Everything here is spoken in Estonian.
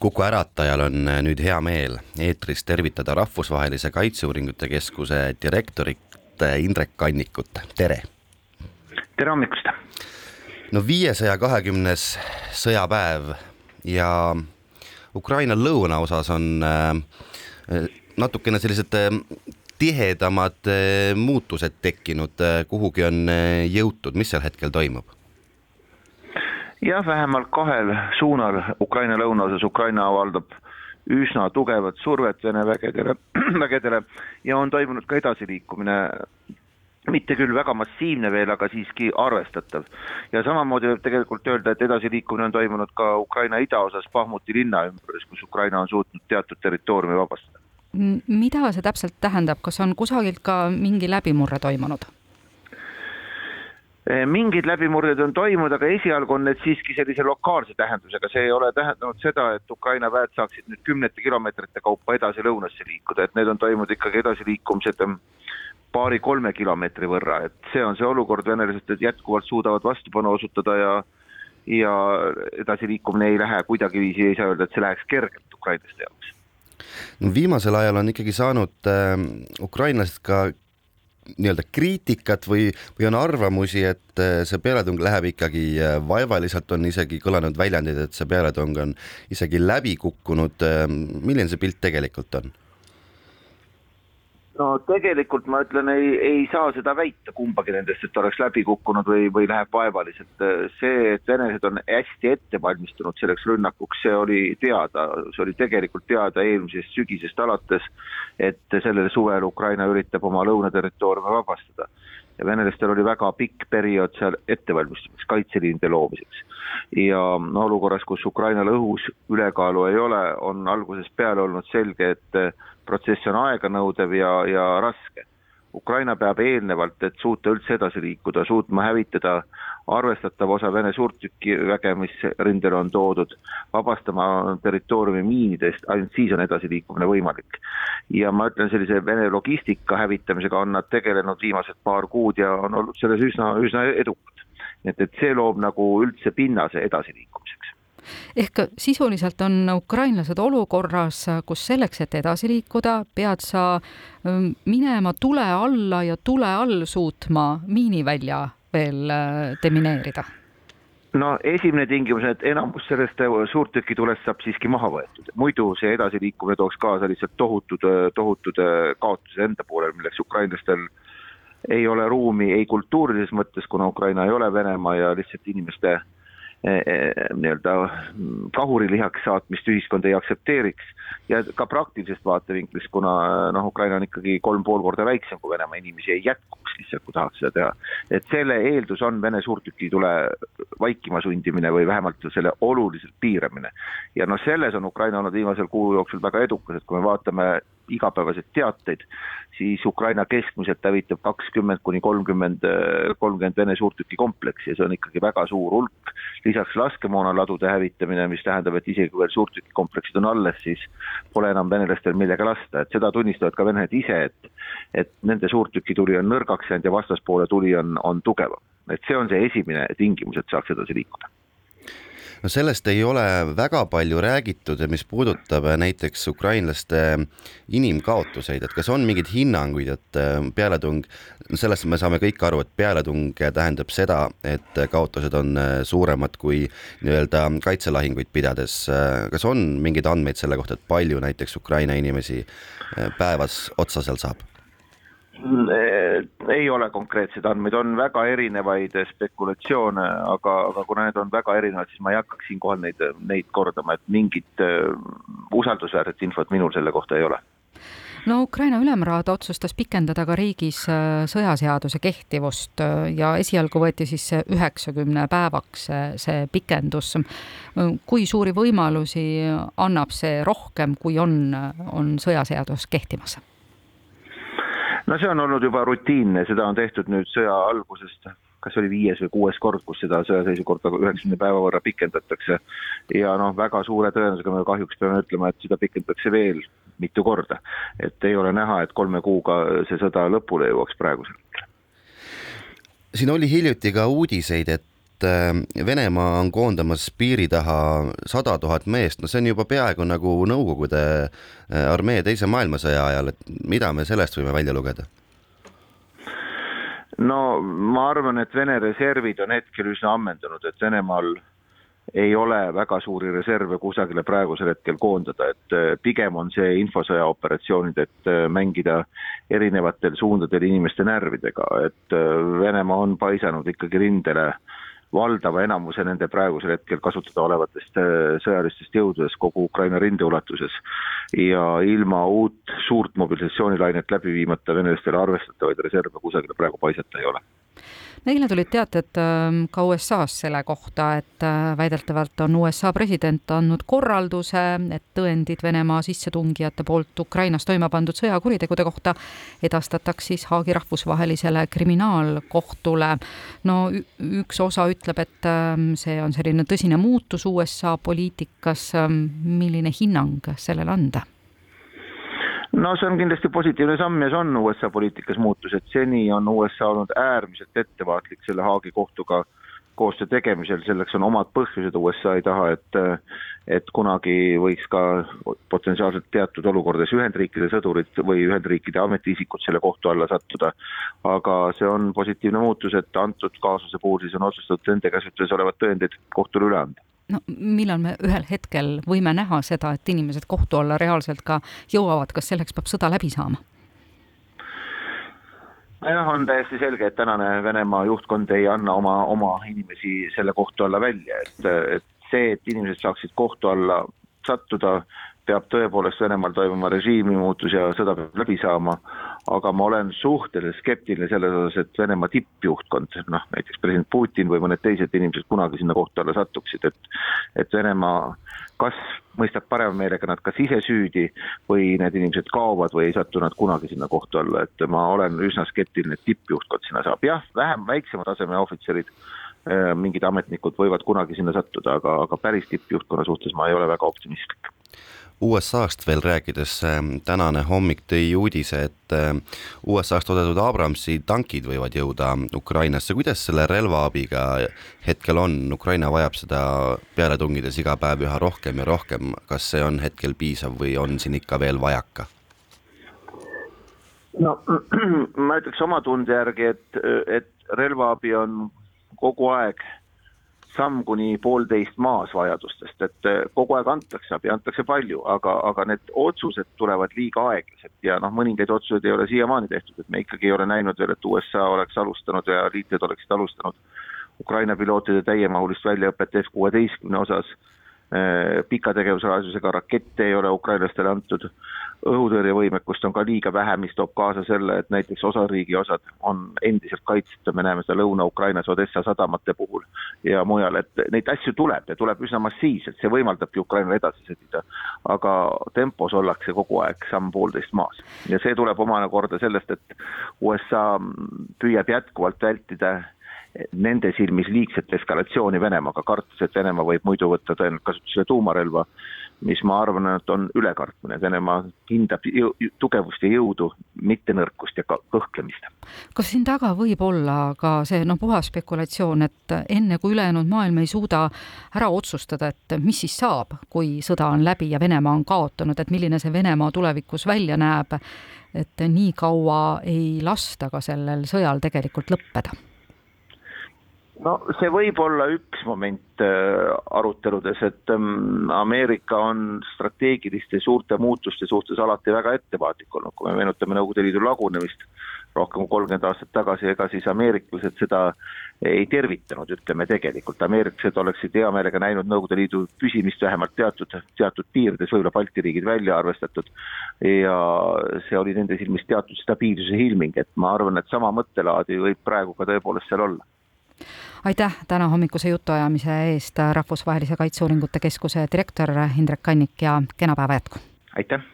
kuku äratajal on nüüd hea meel eetris tervitada Rahvusvahelise Kaitseuuringute Keskuse direktorit Indrek Kannikut, tere! tere hommikust! no viiesaja kahekümnes sõjapäev ja Ukraina lõunaosas on äh, natukene sellised äh, tihedamad äh, muutused tekkinud, kuhugi on jõutud, mis seal hetkel toimub? Jah, vähemalt kahel suunal Ukraina lõunaosas Ukraina avaldab üsna tugevat survet Vene vägedele, vägedele ja on toimunud ka edasiliikumine mitte küll väga massiivne veel, aga siiski arvestatav. ja samamoodi võib tegelikult öelda, et edasiliikumine on toimunud ka Ukraina idaosas Bahmuti linna ümbruses, kus Ukraina on suutnud teatud territooriumi vabastada. mida see täpselt tähendab, kas on kusagilt ka mingi läbimurre toimunud? Eh, mingid läbimurded on toimunud, aga esialgu on need siiski sellise lokaalse tähendusega, see ei ole tähendanud seda, et Ukraina väed saaksid nüüd kümnete kilomeetrite kaupa edasi lõunasse liikuda, et need on toimunud ikkagi edasiliikumised paari-kolme kilomeetri võrra, et see on see olukord, venelased jätkuvalt suudavad vastupanu osutada ja ja edasiliikumine ei lähe kuidagiviisi, ei saa öelda, et see läheks kergelt ukrainlaste jaoks. no viimasel ajal on ikkagi saanud äh, ukrainlased ka nii-öelda kriitikat või, või on arvamusi, et äh, see pealetung läheb ikkagi äh, vaevaliselt, on isegi kõlanud väljendid, et see pealetung on isegi läbi kukkunud. Äh, milline see pilt tegelikult on? No tegelikult ma ütlen, ei, ei saa seda väita kumbagi nendest, et oleks läbi kukkunud või, või läheb vaevaliselt. see, et venelased on hästi ette valmistunud selleks rünnakuks, see oli teada, see oli tegelikult teada eelmisest sügisest alates, et sellel suvel Ukraina üritab oma lõunaterritooriumi vabastada. Ja venelastel oli väga pikk periood seal ettevalmistamiseks, kaitseliinide loomiseks. ja no olukorras, kus Ukrainal õhus ülekaalu ei ole, on algusest peale olnud selge, et protsess on aeganõudev ja, ja raske. Ukraina peab eelnevalt, et suuta üldse edasi liikuda, suutma hävitada arvestatav osa Vene suurtükiväge, mis rindele on toodud, vabastama territooriumi miinidest, ainult siis on edasiliikumine võimalik. ja ma ütlen, sellise Vene logistika hävitamisega on nad tegelenud viimased paar kuud ja on olnud selles üsna, üsna edukad. et, et see loob nagu üldse pinnase edasiliikumiseks ehk sisuliselt on ukrainlased olukorras, kus selleks, et edasi liikuda, pead sa ähm, minema tule alla ja tule all suutma miinivälja veel äh, demineerida? No esimene tingimus, et enamus sellest äh, suurtükitulest saab siiski maha võetud, muidu see edasiliikumine tooks kaasa lihtsalt tohutud, äh, tohutud kaotused enda poolel, milleks ukrainlastel ei ole ruumi ei kultuurilises mõttes, kuna Ukraina ei ole Venemaa ja lihtsalt inimeste eh, nii-öelda kahurilihaks saatmist ühiskond ei aktsepteeriks ja ka praktilisest vaatevinklist, kuna noh, Ukraina on ikkagi kolm pool korda väiksem kui Venemaa, inimesi ei jätkuks lihtsalt, kui tahaks seda teha. et selle eeldus on Vene suurtükitule vaikima sundimine või vähemalt selle oluliselt piiramine. ja noh, selles on Ukraina olnud viimasel kuu jooksul väga edukas, et kui me vaatame igapäevaseid teateid, siis Ukraina keskmiselt hävitab kakskümmend kuni kolmkümmend, kolmkümmend Vene suurtükikompleksi ja see on ikkagi väga suur hulk. lisaks laskemoonaladude hävitamine, mis tähendab, et isegi kui veel suurtükikompleksid on alles, siis pole enam venelastel millega lasta, et seda tunnistavad ka venelased ise, et et nende suurtükituli on nõrgaks jäänud ja vastaspoole tuli on, on tugevam. et see on see esimene tingimus, et saaks edasi liikuda no sellest ei ole väga palju räägitud, mis puudutab näiteks ukrainlaste inimkaotuseid, et kas on mingeid hinnanguid, et äh, pealetung, sellest me saame kõik aru, et pealetung tähendab seda, et kaotused on äh, suuremad kui nii-öelda kaitselahinguid pidades. Äh, kas on mingeid andmeid selle kohta, et palju näiteks Ukraina inimesi päevas otsa seal saab? Ei ole konkreetseid andmeid, on väga erinevaid spekulatsioone, aga, aga kuna need on väga erinevad, siis ma ei hakkaks siinkohal neid, neid kordama, et mingit usaldusväärset infot minul selle kohta ei ole no Ukraina ülemraad otsustas pikendada ka riigis sõjaseaduse kehtivust ja esialgu võeti siis üheksakümne päevaks see pikendus. kui suuri võimalusi annab see rohkem, kui on, on sõjaseadus kehtimas? No see on olnud juba rutiinne, seda on tehtud nüüd sõja algusest, kas oli viies või kuues kord, kus seda sõjaseisukorda üheksakümne päeva võrra pikendatakse. ja noh, väga suure tõenäosusega me kahjuks peame ütlema, et seda pikendatakse veel mitu korda. et ei ole näha, et kolme kuuga see sõda lõpule jõuaks praegusel hetkel. siin oli hiljuti ka uudiseid, et et Venemaa on koondamas piiri taha sada tuhat meest, no see on juba peaaegu nagu Nõukogude armee Teise maailmasõja ajal, et mida me sellest võime välja lugeda? no ma arvan, et Vene reservid on hetkel üsna ammendunud, et Venemaal ei ole väga suuri reserve kusagile praegusel hetkel koondada, et äh, pigem on see infosõja operatsioonid, et äh, mängida erinevatel suundadel inimeste närvidega, et äh, Venemaa on paisanud ikkagi rindele valdava enamuse nende praegusel hetkel kasutada olevatest sõjalistest jõududest kogu Ukraina rinde ulatuses. ja ilma uut suurt mobilisatsioonilainet läbi viimata venelastele arvestatavaid reserve kusagile praegu paisata ei ole eile tulid teated ähm, ka USA-s selle kohta, et äh, väidetavalt on USA president andnud korralduse, et tõendid Venemaa sissetungijate poolt Ukrainas toime pandud sõjakuritegude kohta edastataks siis Haagi rahvusvahelisele kriminaalkohtule. no üks osa ütleb, et ähm, see on selline tõsine muutus USA poliitikas. Ähm, milline hinnang sellele anda? No see on kindlasti positiivne samm ja see on USA poliitikas muutus, et seni on USA olnud äärmiselt ettevaatlik selle Haagi kohtuga koostöö tegemisel, selleks on omad põhjused, USA ei taha, et et kunagi võiks ka potentsiaalselt teatud olukordades Ühendriikide sõdurid või Ühendriikide ametiisikud selle kohtu alla sattuda. aga see on positiivne muutus, et antud kaasuse puhul siis on otsustatud nende käsutuses olevad tõendid kohtule üle anda no millal me ühel hetkel võime näha seda, et inimesed kohtu alla reaalselt ka jõuavad, kas selleks peab sõda läbi saama? jah, on täiesti selge, et tänane Venemaa juhtkond ei anna oma, oma inimesi selle kohtu alla välja, et, et see, et inimesed saaksid kohtu alla sattuda, peab tõepoolest Venemaal toimuma režiimi muutus ja sõda peab läbi saama, aga ma olen suhteliselt skeptiline selles osas, et Venemaa tippjuhtkond, noh näiteks president Putin või mõned teised inimesed kunagi sinna kohtu alla satuksid, et et Venemaa kas mõistab parema meelega nad kas ise süüdi või need inimesed kaovad või ei satu nad kunagi sinna kohtu alla, et ma olen üsna skeptiline, et tippjuhtkond sinna saab, jah, vähem väiksema taseme ohvitserid äh, mingid ametnikud võivad kunagi sinna sattuda, aga, aga päris tippjuhtkonna suhtes ma ei ole väga optimistlik USA-st veel rääkides, ähm, tänane hommik tõi uudise, et ähm, USA-st toodetud Abramsi tankid võivad jõuda Ukrainasse, kuidas selle relvaabiga hetkel on, Ukraina vajab seda peale tungides iga päev üha rohkem ja rohkem, kas see on hetkel piisav või on siin ikka veel vajaka? no ma ütleks oma tunde järgi, et, et relvaabi on kogu aeg samm kuni poolteist maas vajadustest, et eh, kogu aeg antakse abi, antakse palju, aga, aga need otsused tulevad liiga aeglaselt ja noh, mõningaid otsuseid ei ole siiamaani tehtud, et me ikkagi ei ole näinud veel, et USA oleks alustanud ja liitlased oleksid alustanud Ukraina pilootide täiemahulist väljaõpet F kuueteistkümne osas pika tegevusradiusega rakette ei ole ukrainlastele antud, õhutõrjevõimekust on ka liiga vähe, mis toob kaasa selle, et näiteks osariigi osad on endiselt kaitseta, me näeme seda Lõuna-Ukrainas Odessa sadamate puhul ja mujal, et neid asju tuleb ja tuleb üsna massiivselt, see võimaldabki Ukrainal edasi sõdida. aga tempos ollakse kogu aeg samm-poolteist maas. Ja see tuleb omakorda sellest, et USA püüab jätkuvalt vältida nende silmis liigset eskalatsiooni Venemaaga, kartes, et Venemaa võib muidu võtta tõenäoliselt kasutusele tuumarelva mis ma arvan, et on ülekartmine, Venemaa hindab jõu, tugevust ja jõudu, mitte nõrkust ja kõhklemist. kas siin taga võib olla ka see noh, puhas spekulatsioon, et enne kui ülejäänud maailm ei suuda ära otsustada, et mis siis saab, kui sõda on läbi ja Venemaa on kaotanud, et milline see Venemaa tulevikus välja näeb, et nii kaua ei lasta ka sellel sõjal tegelikult lõppeda no see võib olla üks moment äh, aruteludes, et ähm, Ameerika on strateegiliste suurte muutuste suhtes alati väga ettevaatlik olnud, kui me meenutame Nõukogude Liidu lagunemist rohkem kui kolmkümmend aastat tagasi, ega siis ameeriklased seda ei tervitanud, ütleme tegelikult, ameeriklased oleksid hea meelega näinud Nõukogude Liidu püsimist vähemalt teatud, teatud piirides, võib-olla Balti riigid välja arvestatud, ja see oli nende silmis teatud stabiilsuse ilming, et ma arvan, et sama mõttelaadi võib praegu ka tõepoolest seal olla aitäh täna hommikuse jutuajamise eest, Rahvusvahelise Kaitseuuringute Keskuse direktor Indrek Kannik ja kena päeva jätku! aitäh!